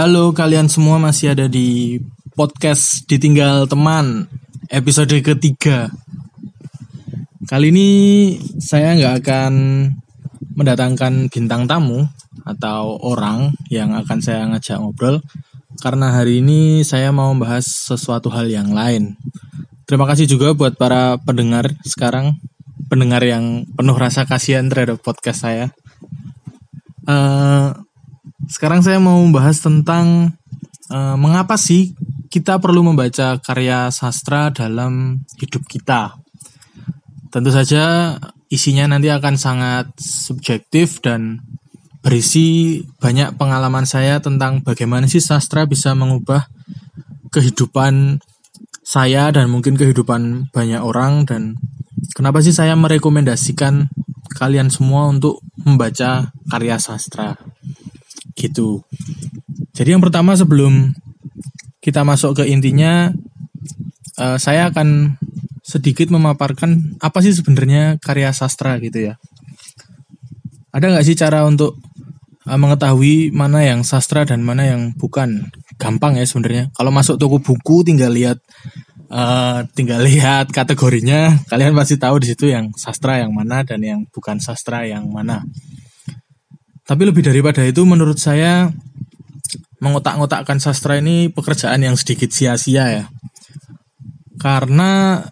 Halo kalian semua masih ada di podcast Ditinggal Teman episode ketiga. Kali ini saya nggak akan mendatangkan bintang tamu atau orang yang akan saya ngajak ngobrol karena hari ini saya mau membahas sesuatu hal yang lain. Terima kasih juga buat para pendengar sekarang, pendengar yang penuh rasa kasihan terhadap podcast saya. Uh, sekarang saya mau membahas tentang uh, mengapa sih kita perlu membaca karya sastra dalam hidup kita. Tentu saja isinya nanti akan sangat subjektif dan berisi banyak pengalaman saya tentang bagaimana sih sastra bisa mengubah kehidupan saya dan mungkin kehidupan banyak orang dan kenapa sih saya merekomendasikan kalian semua untuk membaca karya sastra gitu. Jadi yang pertama sebelum kita masuk ke intinya, uh, saya akan sedikit memaparkan apa sih sebenarnya karya sastra gitu ya. Ada nggak sih cara untuk uh, mengetahui mana yang sastra dan mana yang bukan? Gampang ya sebenarnya. Kalau masuk toko buku tinggal lihat uh, tinggal lihat kategorinya, kalian pasti tahu di situ yang sastra yang mana dan yang bukan sastra yang mana. Tapi lebih daripada itu menurut saya mengotak-ngotakkan sastra ini pekerjaan yang sedikit sia-sia ya. Karena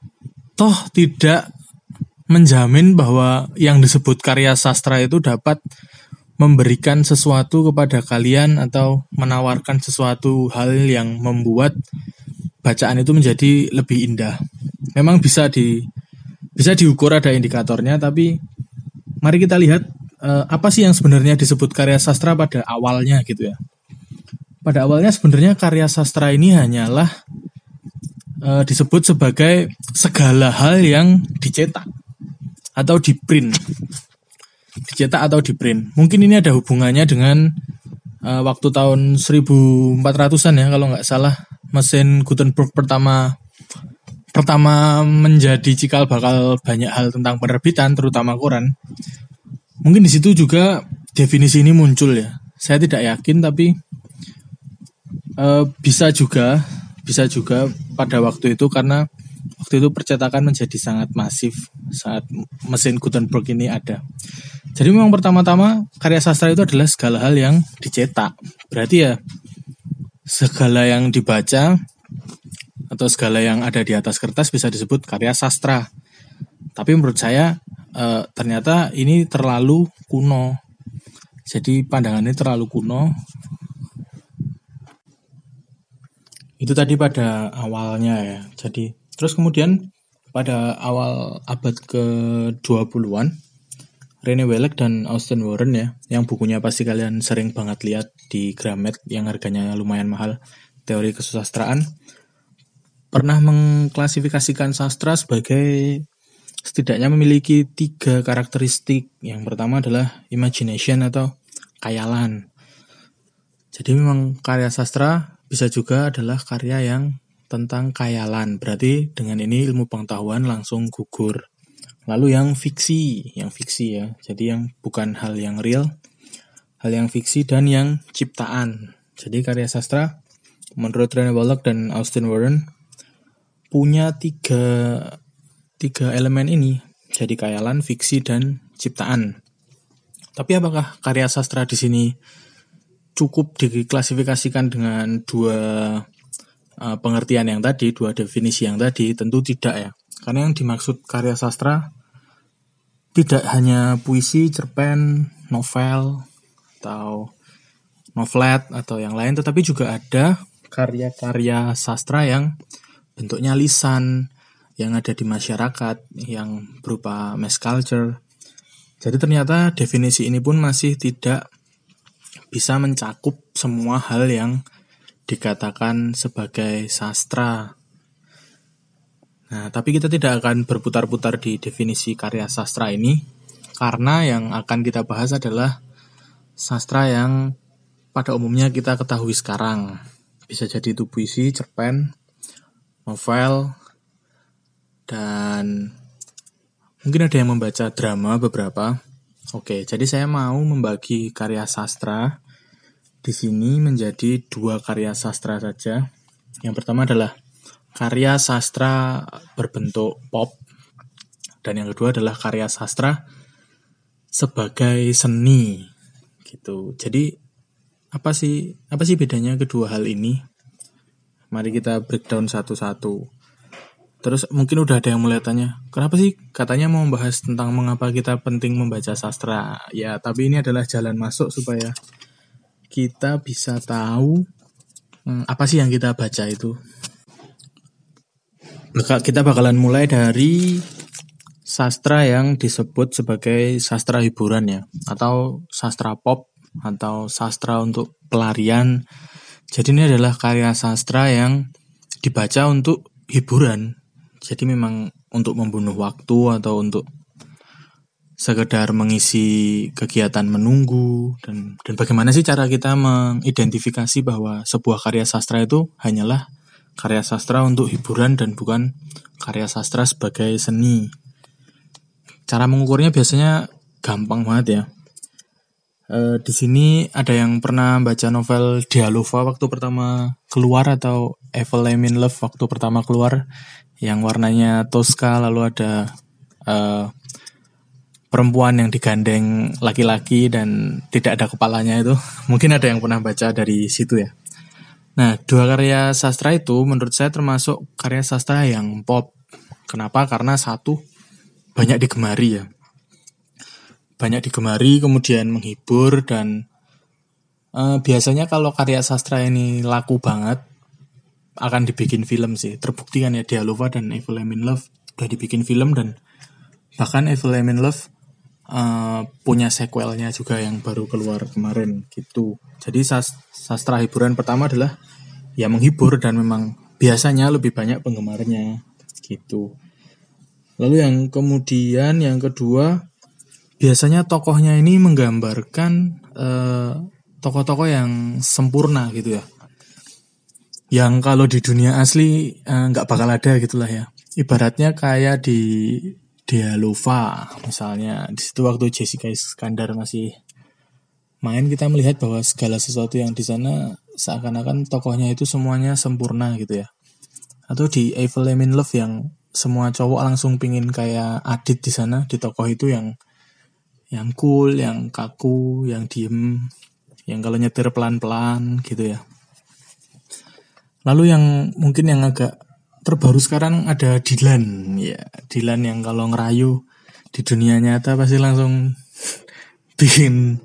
toh tidak menjamin bahwa yang disebut karya sastra itu dapat memberikan sesuatu kepada kalian atau menawarkan sesuatu hal yang membuat bacaan itu menjadi lebih indah. Memang bisa di bisa diukur ada indikatornya tapi mari kita lihat uh, apa sih yang sebenarnya disebut karya sastra pada awalnya gitu ya? Pada awalnya sebenarnya karya sastra ini hanyalah uh, disebut sebagai segala hal yang dicetak atau di print, dicetak atau di print. Mungkin ini ada hubungannya dengan uh, waktu tahun 1400-an ya kalau nggak salah mesin Gutenberg pertama pertama menjadi cikal bakal banyak hal tentang penerbitan terutama koran Mungkin di situ juga definisi ini muncul ya. Saya tidak yakin tapi uh, bisa juga bisa juga pada waktu itu karena waktu itu percetakan menjadi sangat masif saat mesin Gutenberg ini ada. Jadi memang pertama-tama karya sastra itu adalah segala hal yang dicetak. Berarti ya segala yang dibaca atau segala yang ada di atas kertas bisa disebut karya sastra. Tapi menurut saya uh, ternyata ini terlalu kuno. Jadi pandangannya terlalu kuno. Itu tadi pada awalnya ya. Jadi terus kemudian pada awal abad ke-20-an Rene Welek dan Austin Warren ya, yang bukunya pasti kalian sering banget lihat di Gramet yang harganya lumayan mahal, teori kesusastraan, pernah mengklasifikasikan sastra sebagai setidaknya memiliki tiga karakteristik. Yang pertama adalah imagination atau kayalan. Jadi memang karya sastra bisa juga adalah karya yang tentang kayalan. Berarti dengan ini ilmu pengetahuan langsung gugur. Lalu yang fiksi, yang fiksi ya. Jadi yang bukan hal yang real, hal yang fiksi dan yang ciptaan. Jadi karya sastra menurut René Wallach dan Austin Warren punya tiga tiga elemen ini jadi kayalan, fiksi, dan ciptaan. Tapi apakah karya sastra di sini cukup diklasifikasikan dengan dua uh, pengertian yang tadi, dua definisi yang tadi? Tentu tidak ya. Karena yang dimaksud karya sastra tidak hanya puisi, cerpen, novel, atau novelet atau yang lain, tetapi juga ada karya-karya sastra yang bentuknya lisan, yang ada di masyarakat yang berupa mass culture. Jadi ternyata definisi ini pun masih tidak bisa mencakup semua hal yang dikatakan sebagai sastra. Nah, tapi kita tidak akan berputar-putar di definisi karya sastra ini karena yang akan kita bahas adalah sastra yang pada umumnya kita ketahui sekarang. Bisa jadi itu puisi, cerpen, novel, dan mungkin ada yang membaca drama beberapa. Oke, jadi saya mau membagi karya sastra di sini menjadi dua karya sastra saja. Yang pertama adalah karya sastra berbentuk pop dan yang kedua adalah karya sastra sebagai seni gitu. Jadi apa sih apa sih bedanya kedua hal ini? Mari kita breakdown satu-satu. Terus mungkin udah ada yang mulai tanya, kenapa sih katanya mau membahas tentang mengapa kita penting membaca sastra? Ya, tapi ini adalah jalan masuk supaya kita bisa tahu hmm, apa sih yang kita baca itu. Kita bakalan mulai dari sastra yang disebut sebagai sastra hiburan ya, atau sastra pop, atau sastra untuk pelarian. Jadi ini adalah karya sastra yang dibaca untuk hiburan. Jadi memang untuk membunuh waktu atau untuk sekedar mengisi kegiatan menunggu dan dan bagaimana sih cara kita mengidentifikasi bahwa sebuah karya sastra itu hanyalah karya sastra untuk hiburan dan bukan karya sastra sebagai seni. Cara mengukurnya biasanya gampang banget ya. E, di sini ada yang pernah baca novel Dialova waktu pertama keluar atau Evil I'm in Love waktu pertama keluar yang warnanya Tosca lalu ada uh, perempuan yang digandeng laki-laki dan tidak ada kepalanya itu mungkin ada yang pernah baca dari situ ya. Nah, dua karya sastra itu menurut saya termasuk karya sastra yang pop. Kenapa? Karena satu banyak digemari ya. Banyak digemari kemudian menghibur dan uh, biasanya kalau karya sastra ini laku banget akan dibikin film sih. Terbukti kan ya Dialova dan Evil I'm in Love udah dibikin film dan bahkan Evil I'm in Love uh, punya sequelnya juga yang baru keluar kemarin gitu. Jadi sastra hiburan pertama adalah ya menghibur dan memang biasanya lebih banyak penggemarnya gitu. Lalu yang kemudian yang kedua biasanya tokohnya ini menggambarkan uh, tokoh-tokoh yang sempurna gitu ya. Yang kalau di dunia asli eh, nggak uh, bakal ada gitulah ya. Ibaratnya kayak di Dialova misalnya di situ waktu Jessica Iskandar masih main kita melihat bahwa segala sesuatu yang di sana seakan-akan tokohnya itu semuanya sempurna gitu ya atau di Evil Love yang semua cowok langsung pingin kayak Adit di sana di tokoh itu yang yang cool, yang kaku, yang diem, yang kalau nyetir pelan-pelan gitu ya. Lalu yang mungkin yang agak terbaru sekarang ada Dilan ya Dilan yang kalau ngerayu di dunia nyata pasti langsung bikin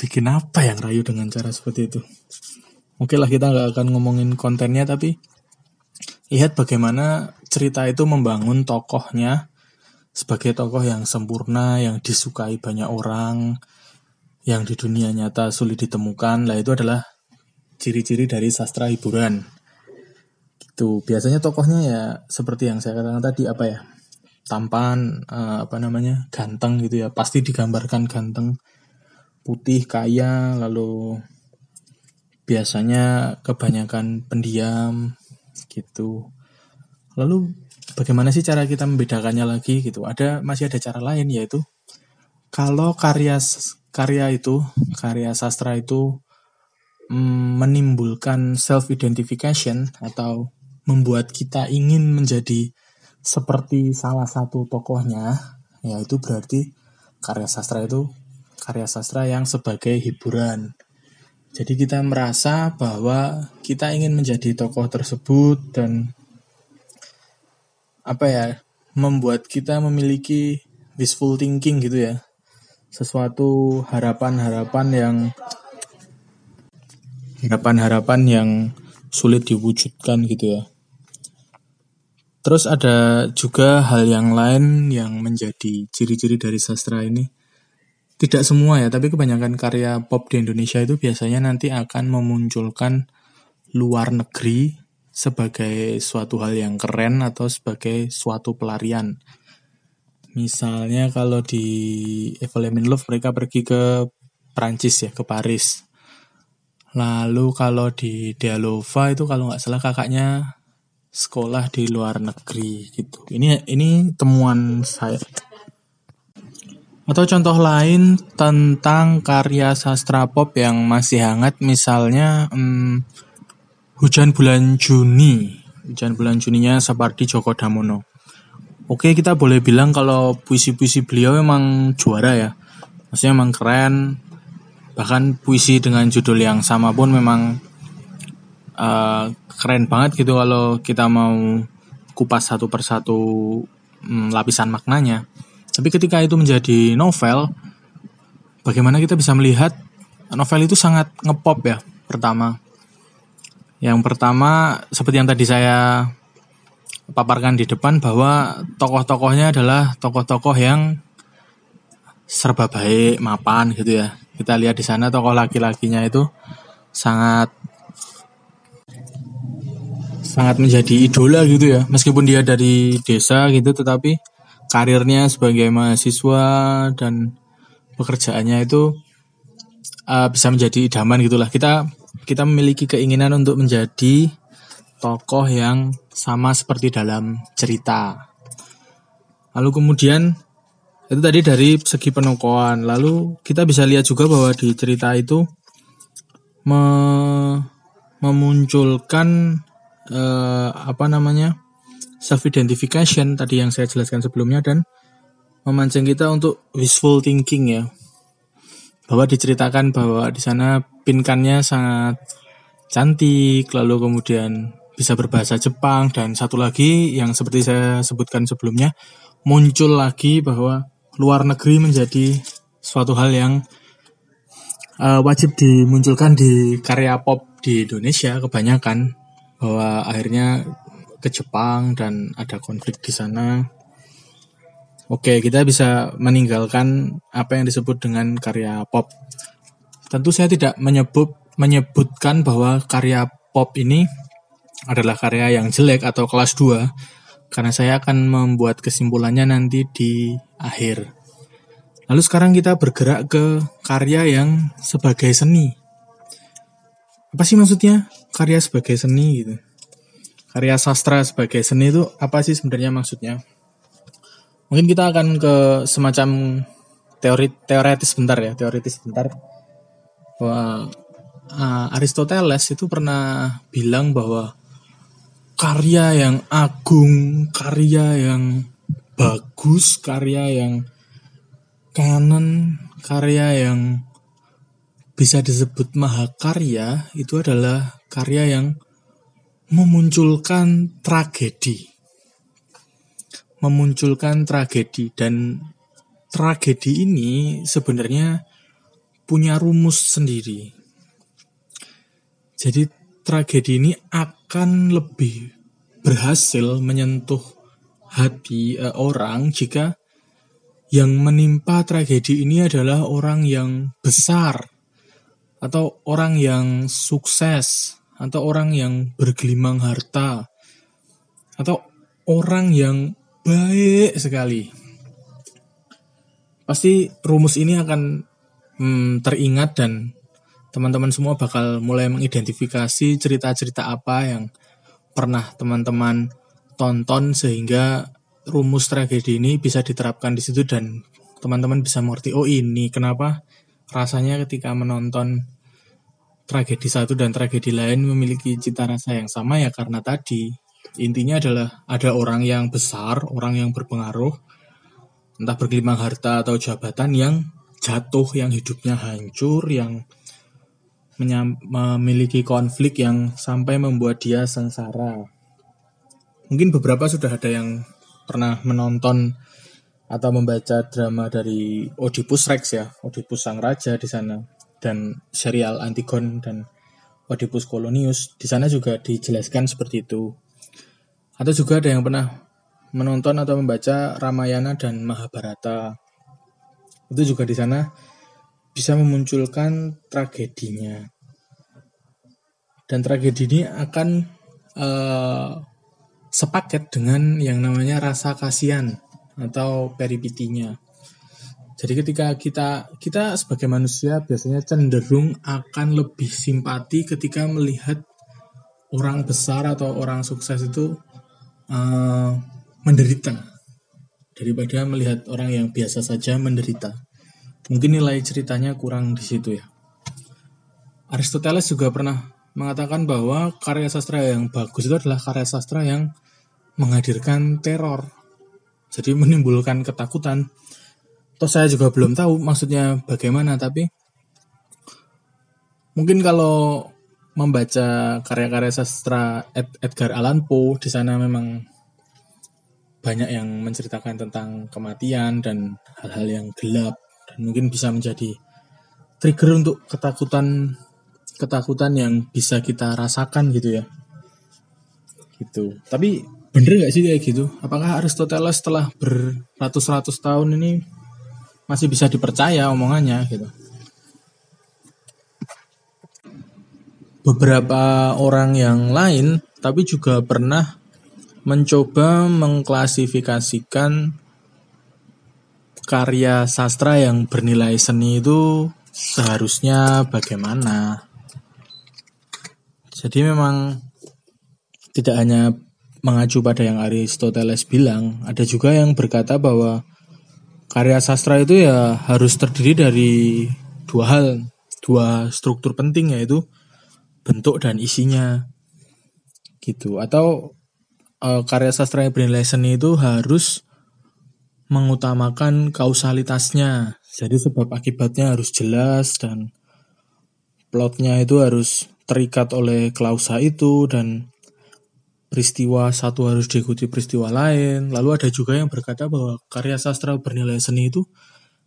bikin apa yang rayu dengan cara seperti itu. Oke lah kita nggak akan ngomongin kontennya tapi lihat bagaimana cerita itu membangun tokohnya sebagai tokoh yang sempurna yang disukai banyak orang yang di dunia nyata sulit ditemukan lah itu adalah ciri-ciri dari sastra hiburan Gitu. Biasanya tokohnya ya seperti yang saya katakan tadi apa ya? Tampan, uh, apa namanya? ganteng gitu ya. Pasti digambarkan ganteng, putih, kaya, lalu biasanya kebanyakan pendiam gitu. Lalu bagaimana sih cara kita membedakannya lagi gitu? Ada masih ada cara lain yaitu kalau karya karya itu, karya sastra itu mm, menimbulkan self identification atau membuat kita ingin menjadi seperti salah satu tokohnya, ya itu berarti karya sastra itu karya sastra yang sebagai hiburan. Jadi kita merasa bahwa kita ingin menjadi tokoh tersebut dan apa ya, membuat kita memiliki wishful thinking gitu ya. Sesuatu harapan-harapan yang harapan-harapan yang sulit diwujudkan gitu ya. Terus ada juga hal yang lain yang menjadi ciri-ciri dari sastra ini. Tidak semua ya, tapi kebanyakan karya pop di Indonesia itu biasanya nanti akan memunculkan luar negeri sebagai suatu hal yang keren atau sebagai suatu pelarian. Misalnya kalau di Evelyn Love mereka pergi ke Prancis ya, ke Paris. Lalu kalau di Dialova itu kalau nggak salah kakaknya sekolah di luar negeri gitu. Ini ini temuan saya. Atau contoh lain tentang karya sastra pop yang masih hangat misalnya hmm, Hujan Bulan Juni. Hujan Bulan Juninya Sapardi Djoko Damono. Oke, kita boleh bilang kalau puisi-puisi beliau memang juara ya. Maksudnya memang keren. Bahkan puisi dengan judul yang sama pun memang uh, keren banget gitu kalau kita mau kupas satu persatu um, lapisan maknanya. Tapi ketika itu menjadi novel, bagaimana kita bisa melihat novel itu sangat ngepop ya. Pertama, yang pertama seperti yang tadi saya paparkan di depan bahwa tokoh-tokohnya adalah tokoh-tokoh yang serba baik, mapan gitu ya. Kita lihat di sana tokoh laki-lakinya itu sangat sangat menjadi idola gitu ya. Meskipun dia dari desa gitu tetapi karirnya sebagai mahasiswa dan pekerjaannya itu uh, bisa menjadi idaman gitulah. Kita kita memiliki keinginan untuk menjadi tokoh yang sama seperti dalam cerita. Lalu kemudian itu tadi dari segi penokohan. Lalu kita bisa lihat juga bahwa di cerita itu me memunculkan uh, apa namanya self identification tadi yang saya jelaskan sebelumnya dan memancing kita untuk wishful thinking ya bahwa diceritakan bahwa di sana pinkannya sangat cantik lalu kemudian bisa berbahasa Jepang dan satu lagi yang seperti saya sebutkan sebelumnya muncul lagi bahwa luar negeri menjadi suatu hal yang uh, wajib dimunculkan di karya pop di Indonesia kebanyakan bahwa akhirnya ke Jepang dan ada konflik di sana. Oke, kita bisa meninggalkan apa yang disebut dengan karya pop. Tentu saya tidak menyebut menyebutkan bahwa karya pop ini adalah karya yang jelek atau kelas 2 karena saya akan membuat kesimpulannya nanti di akhir. Lalu sekarang kita bergerak ke karya yang sebagai seni. Apa sih maksudnya karya sebagai seni gitu? karya sastra sebagai seni itu apa sih sebenarnya maksudnya? Mungkin kita akan ke semacam teori teoretis bentar ya, teoritis bentar. Bahwa uh, Aristoteles itu pernah bilang bahwa karya yang agung, karya yang bagus, karya yang kanan, karya yang bisa disebut mahakarya itu adalah karya yang memunculkan tragedi. Memunculkan tragedi dan tragedi ini sebenarnya punya rumus sendiri. Jadi tragedi ini akan lebih berhasil menyentuh hati uh, orang jika yang menimpa tragedi ini adalah orang yang besar atau orang yang sukses atau orang yang bergelimang harta atau orang yang baik sekali. Pasti rumus ini akan hmm, teringat dan teman-teman semua bakal mulai mengidentifikasi cerita-cerita apa yang pernah teman-teman tonton sehingga rumus tragedi ini bisa diterapkan di situ dan teman-teman bisa mengerti oh ini kenapa rasanya ketika menonton tragedi satu dan tragedi lain memiliki cita rasa yang sama ya karena tadi intinya adalah ada orang yang besar, orang yang berpengaruh, entah bergelimang harta atau jabatan yang jatuh, yang hidupnya hancur, yang memiliki konflik yang sampai membuat dia sengsara. Mungkin beberapa sudah ada yang pernah menonton atau membaca drama dari Oedipus Rex ya, Oedipus Sang Raja di sana dan serial Antigon dan Oedipus Colonius di sana juga dijelaskan seperti itu. Atau juga ada yang pernah menonton atau membaca Ramayana dan Mahabharata. Itu juga di sana bisa memunculkan tragedinya. Dan tragedi ini akan uh, sepaket dengan yang namanya rasa kasihan atau peripitinya. Jadi ketika kita kita sebagai manusia biasanya cenderung akan lebih simpati ketika melihat orang besar atau orang sukses itu uh, menderita. daripada melihat orang yang biasa saja menderita. Mungkin nilai ceritanya kurang di situ ya. Aristoteles juga pernah mengatakan bahwa karya sastra yang bagus itu adalah karya sastra yang menghadirkan teror. Jadi menimbulkan ketakutan. Toh saya juga belum tahu maksudnya bagaimana, tapi mungkin kalau membaca karya-karya sastra Ed Edgar Allan Poe. Di sana memang banyak yang menceritakan tentang kematian dan hal-hal yang gelap. Dan mungkin bisa menjadi trigger untuk ketakutan ketakutan yang bisa kita rasakan gitu ya. Gitu. Tapi bener gak sih kayak gitu? Apakah Aristoteles setelah beratus-ratus tahun ini masih bisa dipercaya omongannya gitu beberapa orang yang lain tapi juga pernah mencoba mengklasifikasikan karya sastra yang bernilai seni itu seharusnya bagaimana. Jadi memang tidak hanya mengacu pada yang Aristoteles bilang, ada juga yang berkata bahwa karya sastra itu ya harus terdiri dari dua hal, dua struktur penting yaitu bentuk dan isinya. Gitu. Atau e, karya sastra bernilai seni itu harus mengutamakan kausalitasnya. Jadi sebab akibatnya harus jelas dan plotnya itu harus terikat oleh klausa itu dan peristiwa satu harus diikuti peristiwa lain. Lalu ada juga yang berkata bahwa karya sastra bernilai seni itu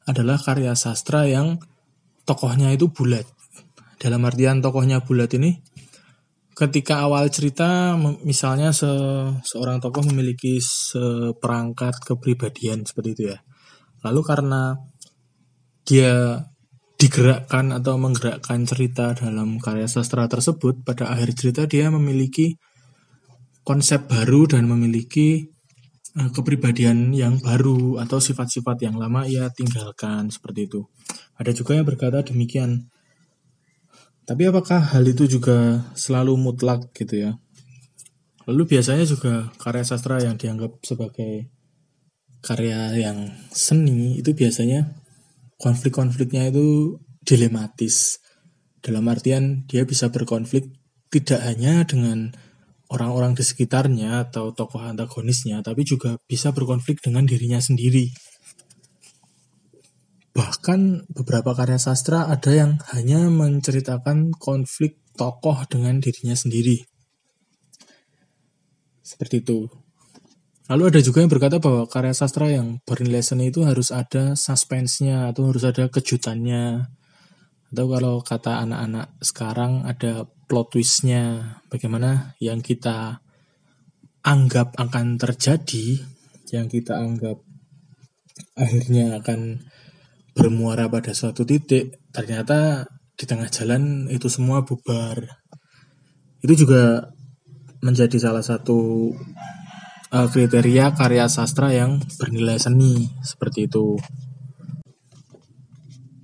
adalah karya sastra yang tokohnya itu bulat. Dalam artian tokohnya bulat ini ketika awal cerita misalnya se seorang tokoh memiliki seperangkat kepribadian seperti itu ya. Lalu karena dia digerakkan atau menggerakkan cerita dalam karya sastra tersebut, pada akhir cerita dia memiliki konsep baru dan memiliki uh, kepribadian yang baru atau sifat-sifat yang lama ia tinggalkan seperti itu. Ada juga yang berkata demikian. Tapi apakah hal itu juga selalu mutlak gitu ya? Lalu biasanya juga karya sastra yang dianggap sebagai karya yang seni itu biasanya konflik-konfliknya itu dilematis. Dalam artian dia bisa berkonflik tidak hanya dengan orang-orang di sekitarnya atau tokoh antagonisnya, tapi juga bisa berkonflik dengan dirinya sendiri. Bahkan beberapa karya sastra ada yang hanya menceritakan konflik tokoh dengan dirinya sendiri. Seperti itu. Lalu ada juga yang berkata bahwa karya sastra yang bernilai seni itu harus ada suspense-nya atau harus ada kejutannya. Atau kalau kata anak-anak sekarang ada plot twist-nya. Bagaimana yang kita anggap akan terjadi, yang kita anggap akhirnya akan bermuara pada suatu titik, ternyata di tengah jalan itu semua bubar. Itu juga menjadi salah satu uh, kriteria karya sastra yang bernilai seni seperti itu.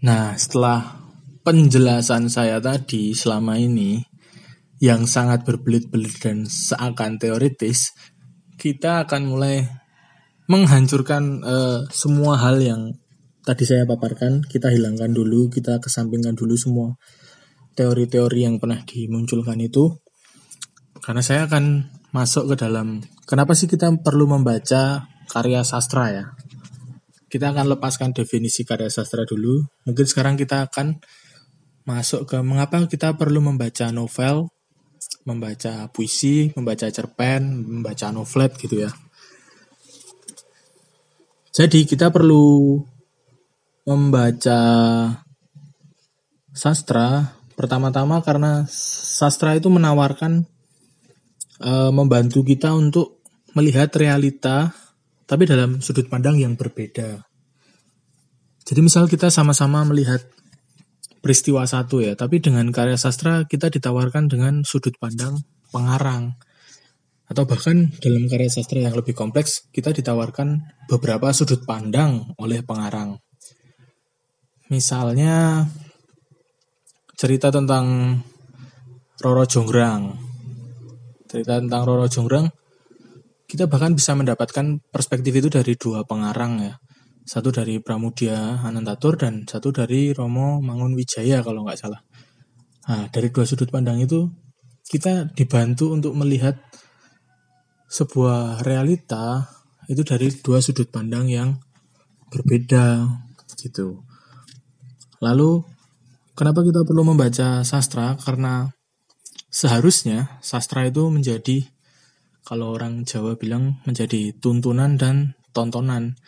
Nah, setelah penjelasan saya tadi selama ini yang sangat berbelit-belit dan seakan teoritis, kita akan mulai menghancurkan uh, semua hal yang tadi saya paparkan. Kita hilangkan dulu, kita kesampingkan dulu semua teori-teori yang pernah dimunculkan itu. Karena saya akan masuk ke dalam kenapa sih kita perlu membaca karya sastra ya? Kita akan lepaskan definisi karya sastra dulu. Mungkin sekarang kita akan masuk ke mengapa kita perlu membaca novel, membaca puisi, membaca cerpen, membaca novelet gitu ya. Jadi kita perlu membaca sastra pertama-tama karena sastra itu menawarkan e, membantu kita untuk melihat realita tapi dalam sudut pandang yang berbeda. Jadi misal kita sama-sama melihat peristiwa satu ya, tapi dengan karya sastra kita ditawarkan dengan sudut pandang pengarang. Atau bahkan dalam karya sastra yang lebih kompleks, kita ditawarkan beberapa sudut pandang oleh pengarang. Misalnya cerita tentang Roro Jonggrang cerita tentang Roro Jonggrang kita bahkan bisa mendapatkan perspektif itu dari dua pengarang ya. Satu dari Pramudia Anantatur dan satu dari Romo Mangun Wijaya kalau nggak salah. Nah, dari dua sudut pandang itu kita dibantu untuk melihat sebuah realita itu dari dua sudut pandang yang berbeda gitu. Lalu kenapa kita perlu membaca sastra? Karena seharusnya sastra itu menjadi kalau orang Jawa bilang menjadi tuntunan dan tontonan.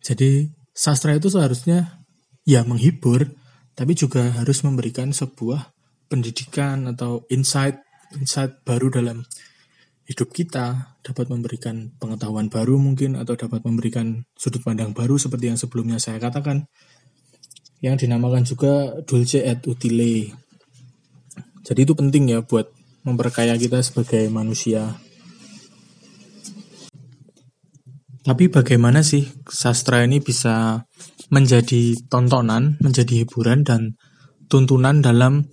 Jadi sastra itu seharusnya ya menghibur, tapi juga harus memberikan sebuah pendidikan atau insight insight baru dalam hidup kita, dapat memberikan pengetahuan baru mungkin atau dapat memberikan sudut pandang baru seperti yang sebelumnya saya katakan. Yang dinamakan juga dulce et utile. Jadi itu penting ya buat memperkaya kita sebagai manusia. Tapi bagaimana sih sastra ini bisa menjadi tontonan, menjadi hiburan dan tuntunan dalam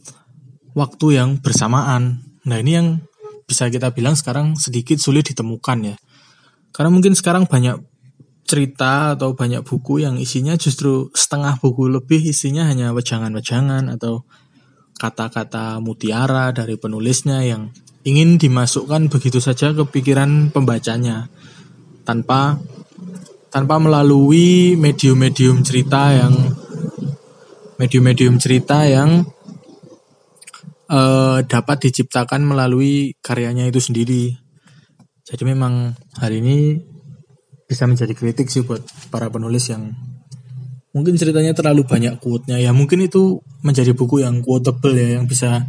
waktu yang bersamaan. Nah ini yang bisa kita bilang sekarang sedikit sulit ditemukan ya. Karena mungkin sekarang banyak cerita atau banyak buku yang isinya justru setengah buku lebih isinya hanya wejangan-wejangan atau kata-kata mutiara dari penulisnya yang ingin dimasukkan begitu saja ke pikiran pembacanya tanpa tanpa melalui medium-medium cerita yang medium-medium cerita yang uh, dapat diciptakan melalui karyanya itu sendiri. Jadi memang hari ini bisa menjadi kritik sih buat para penulis yang mungkin ceritanya terlalu banyak quote-nya ya mungkin itu menjadi buku yang quotable ya yang bisa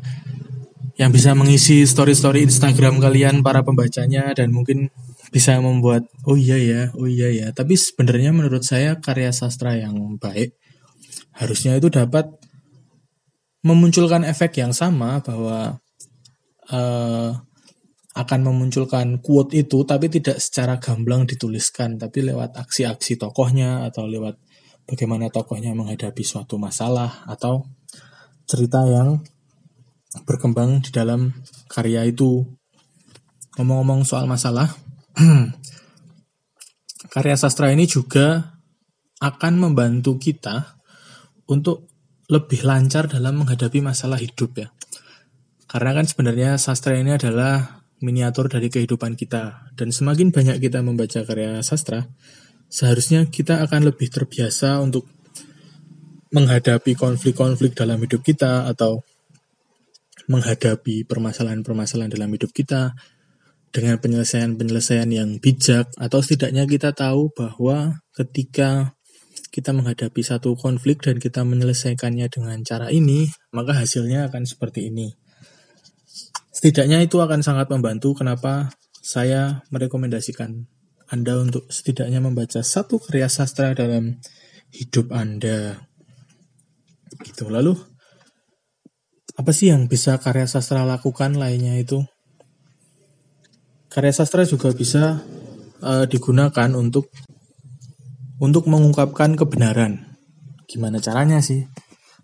yang bisa mengisi story-story Instagram kalian para pembacanya dan mungkin bisa membuat oh iya ya, oh iya ya. Tapi sebenarnya menurut saya karya sastra yang baik harusnya itu dapat memunculkan efek yang sama bahwa uh, akan memunculkan quote itu tapi tidak secara gamblang dituliskan tapi lewat aksi-aksi tokohnya atau lewat bagaimana tokohnya menghadapi suatu masalah atau cerita yang berkembang di dalam karya itu. Ngomong-ngomong soal masalah, karya sastra ini juga akan membantu kita untuk lebih lancar dalam menghadapi masalah hidup ya. Karena kan sebenarnya sastra ini adalah miniatur dari kehidupan kita dan semakin banyak kita membaca karya sastra, seharusnya kita akan lebih terbiasa untuk menghadapi konflik-konflik dalam hidup kita atau menghadapi permasalahan-permasalahan dalam hidup kita dengan penyelesaian-penyelesaian yang bijak atau setidaknya kita tahu bahwa ketika kita menghadapi satu konflik dan kita menyelesaikannya dengan cara ini, maka hasilnya akan seperti ini. Setidaknya itu akan sangat membantu kenapa saya merekomendasikan Anda untuk setidaknya membaca satu karya sastra dalam hidup Anda. Gitu. Lalu apa sih yang bisa karya sastra lakukan lainnya itu? Karya sastra juga bisa uh, digunakan untuk untuk mengungkapkan kebenaran. Gimana caranya sih?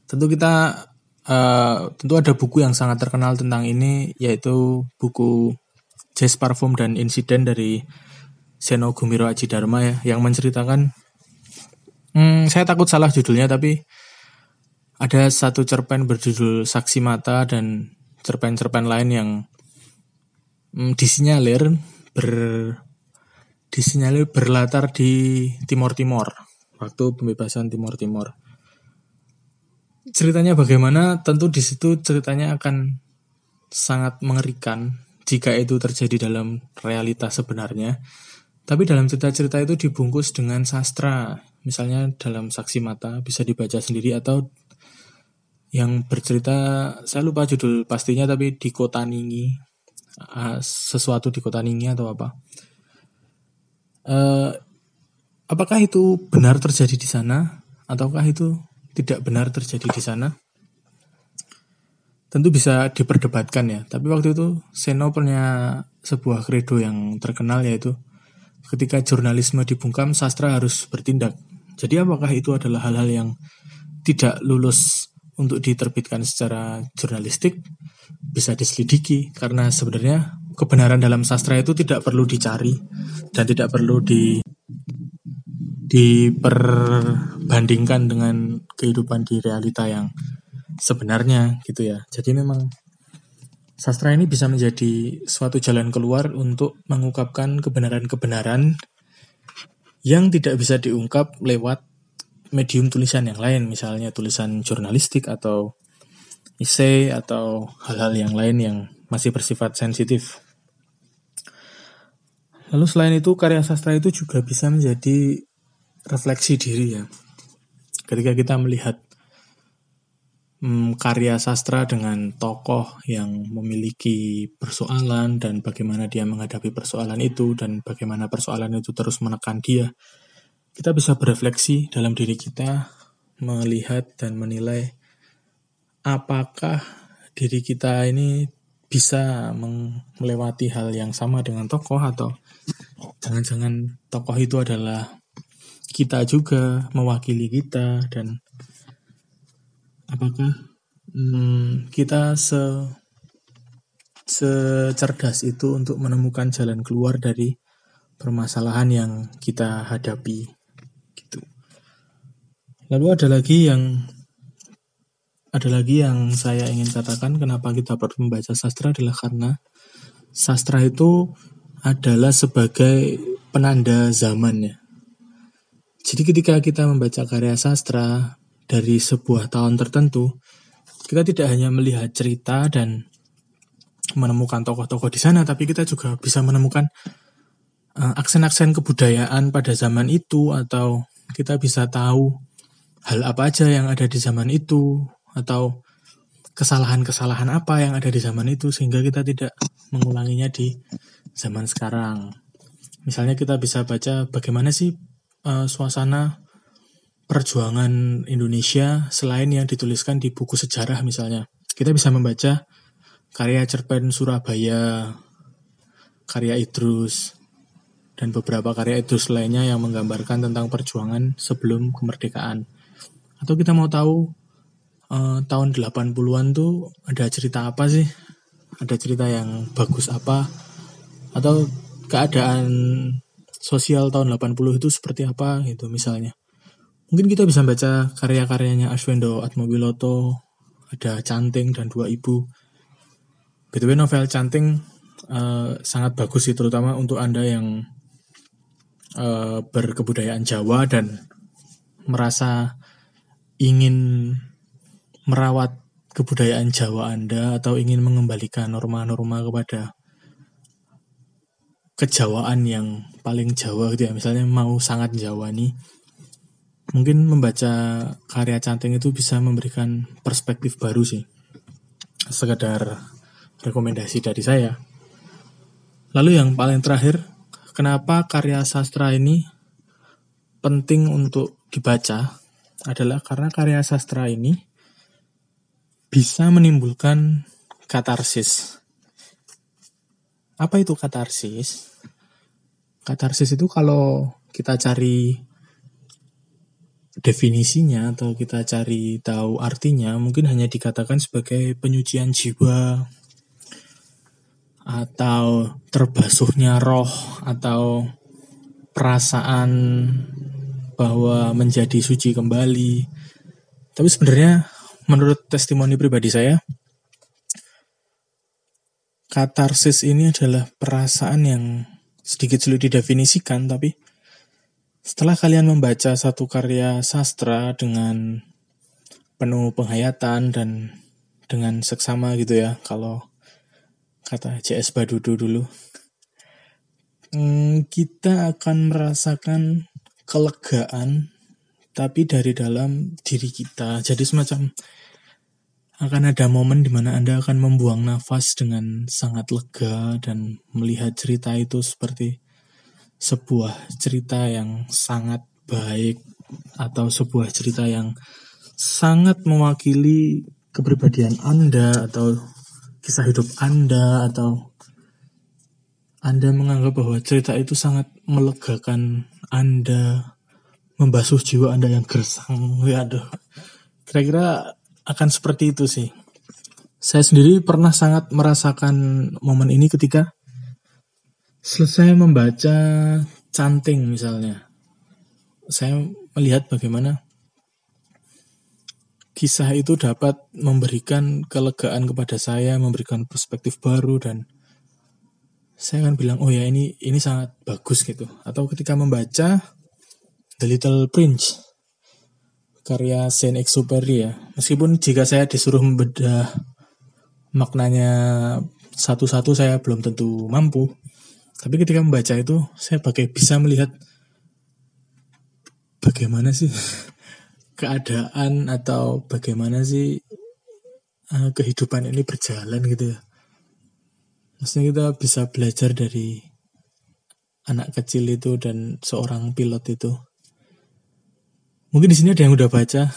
Tentu kita uh, tentu ada buku yang sangat terkenal tentang ini yaitu buku Jazz Parfum dan Insiden dari Seno Gumiro Aji Dharma ya yang menceritakan hmm, saya takut salah judulnya tapi ada satu cerpen berjudul Saksi Mata dan cerpen-cerpen lain yang hmm, disinyalir ber disinyalir berlatar di Timor Timor waktu pembebasan Timor Timor. Ceritanya bagaimana? Tentu di situ ceritanya akan sangat mengerikan jika itu terjadi dalam realitas sebenarnya. Tapi dalam cerita-cerita itu dibungkus dengan sastra, misalnya dalam saksi mata bisa dibaca sendiri atau yang bercerita saya lupa judul pastinya tapi di kota Ningi uh, sesuatu di kota Ningi atau apa uh, apakah itu benar terjadi di sana ataukah itu tidak benar terjadi di sana tentu bisa diperdebatkan ya. Tapi waktu itu Seno punya sebuah kredo yang terkenal yaitu ketika jurnalisme dibungkam sastra harus bertindak. Jadi apakah itu adalah hal-hal yang tidak lulus untuk diterbitkan secara jurnalistik? Bisa diselidiki karena sebenarnya kebenaran dalam sastra itu tidak perlu dicari dan tidak perlu di diperbandingkan dengan kehidupan di realita yang sebenarnya gitu ya. Jadi memang sastra ini bisa menjadi suatu jalan keluar untuk mengungkapkan kebenaran-kebenaran yang tidak bisa diungkap lewat medium tulisan yang lain, misalnya tulisan jurnalistik atau essay atau hal-hal yang lain yang masih bersifat sensitif. Lalu selain itu karya sastra itu juga bisa menjadi refleksi diri ya. Ketika kita melihat hmm, karya sastra dengan tokoh yang memiliki persoalan dan bagaimana dia menghadapi persoalan itu dan bagaimana persoalan itu terus menekan dia, kita bisa berefleksi dalam diri kita, melihat dan menilai apakah diri kita ini bisa melewati hal yang sama dengan tokoh atau jangan-jangan tokoh itu adalah kita juga mewakili kita dan apakah hmm, kita se secerdas itu untuk menemukan jalan keluar dari permasalahan yang kita hadapi. Lalu ada lagi yang ada lagi yang saya ingin katakan kenapa kita perlu membaca sastra adalah karena sastra itu adalah sebagai penanda zamannya. Jadi ketika kita membaca karya sastra dari sebuah tahun tertentu, kita tidak hanya melihat cerita dan menemukan tokoh-tokoh di sana, tapi kita juga bisa menemukan eh, aksen-aksen kebudayaan pada zaman itu atau kita bisa tahu hal apa aja yang ada di zaman itu atau kesalahan-kesalahan apa yang ada di zaman itu sehingga kita tidak mengulanginya di zaman sekarang. Misalnya kita bisa baca bagaimana sih uh, suasana perjuangan Indonesia selain yang dituliskan di buku sejarah misalnya. Kita bisa membaca karya cerpen Surabaya, karya Idrus, dan beberapa karya Idrus lainnya yang menggambarkan tentang perjuangan sebelum kemerdekaan. Atau kita mau tahu uh, tahun 80-an tuh ada cerita apa sih? Ada cerita yang bagus apa? Atau keadaan sosial tahun 80 itu seperti apa gitu misalnya. Mungkin kita bisa baca karya-karyanya Arswendo Atmowiloto, ada Canting dan Dua Ibu. BTW novel Canting uh, sangat bagus sih terutama untuk Anda yang uh, berkebudayaan Jawa dan merasa ingin merawat kebudayaan Jawa Anda atau ingin mengembalikan norma-norma kepada kejawaan yang paling Jawa gitu ya misalnya mau sangat Jawa nih mungkin membaca karya canting itu bisa memberikan perspektif baru sih sekedar rekomendasi dari saya lalu yang paling terakhir kenapa karya sastra ini penting untuk dibaca adalah karena karya sastra ini bisa menimbulkan katarsis. Apa itu katarsis? Katarsis itu kalau kita cari definisinya atau kita cari tahu artinya mungkin hanya dikatakan sebagai penyucian jiwa atau terbasuhnya roh atau perasaan bahwa menjadi suci kembali. Tapi sebenarnya menurut testimoni pribadi saya, katarsis ini adalah perasaan yang sedikit sulit didefinisikan, tapi setelah kalian membaca satu karya sastra dengan penuh penghayatan dan dengan seksama gitu ya, kalau kata CS Badudu dulu, hmm, kita akan merasakan kelegaan tapi dari dalam diri kita. Jadi semacam akan ada momen di mana Anda akan membuang nafas dengan sangat lega dan melihat cerita itu seperti sebuah cerita yang sangat baik atau sebuah cerita yang sangat mewakili kepribadian Anda atau kisah hidup Anda atau Anda menganggap bahwa cerita itu sangat melegakan anda membasuh jiwa Anda yang gersang. Ya, aduh. Kira-kira akan seperti itu sih. Saya sendiri pernah sangat merasakan momen ini ketika selesai membaca canting misalnya, saya melihat bagaimana kisah itu dapat memberikan kelegaan kepada saya, memberikan perspektif baru dan saya akan bilang oh ya ini ini sangat bagus gitu. Atau ketika membaca The Little Prince karya Saint Exupéry ya. Meskipun jika saya disuruh membedah maknanya satu-satu saya belum tentu mampu. Tapi ketika membaca itu saya pakai bisa melihat bagaimana sih keadaan atau bagaimana sih uh, kehidupan ini berjalan gitu ya. Maksudnya kita bisa belajar dari anak kecil itu dan seorang pilot itu. Mungkin di sini ada yang udah baca.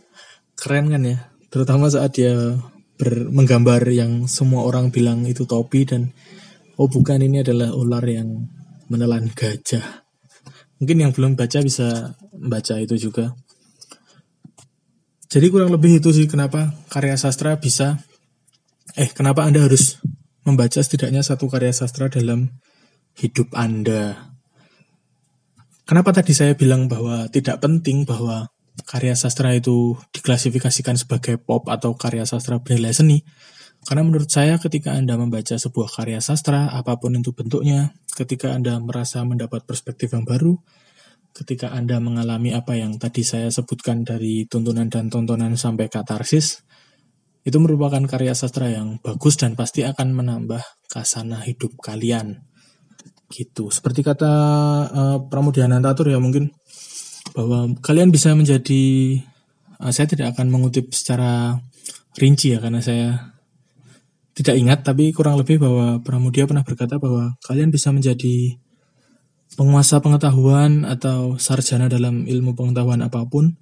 Keren kan ya? Terutama saat dia ber, menggambar yang semua orang bilang itu topi dan oh bukan ini adalah ular yang menelan gajah. Mungkin yang belum baca bisa baca itu juga. Jadi kurang lebih itu sih kenapa karya sastra bisa eh kenapa Anda harus membaca setidaknya satu karya sastra dalam hidup Anda. Kenapa tadi saya bilang bahwa tidak penting bahwa karya sastra itu diklasifikasikan sebagai pop atau karya sastra bernilai seni? Karena menurut saya ketika Anda membaca sebuah karya sastra, apa pun itu bentuknya, ketika Anda merasa mendapat perspektif yang baru, ketika Anda mengalami apa yang tadi saya sebutkan dari tuntunan dan tontonan sampai katarsis, itu merupakan karya sastra yang bagus dan pasti akan menambah kasana hidup kalian. Gitu. Seperti kata uh, Pramudia Nantatur ya mungkin bahwa kalian bisa menjadi uh, saya tidak akan mengutip secara rinci ya karena saya tidak ingat tapi kurang lebih bahwa Pramudia pernah berkata bahwa kalian bisa menjadi penguasa pengetahuan atau sarjana dalam ilmu pengetahuan apa pun,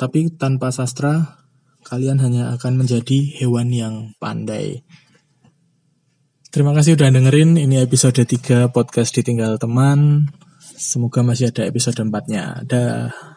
tapi tanpa sastra, kalian hanya akan menjadi hewan yang pandai. Terima kasih udah dengerin, ini episode 3 podcast Ditinggal Teman. Semoga masih ada episode 4-nya. Dah.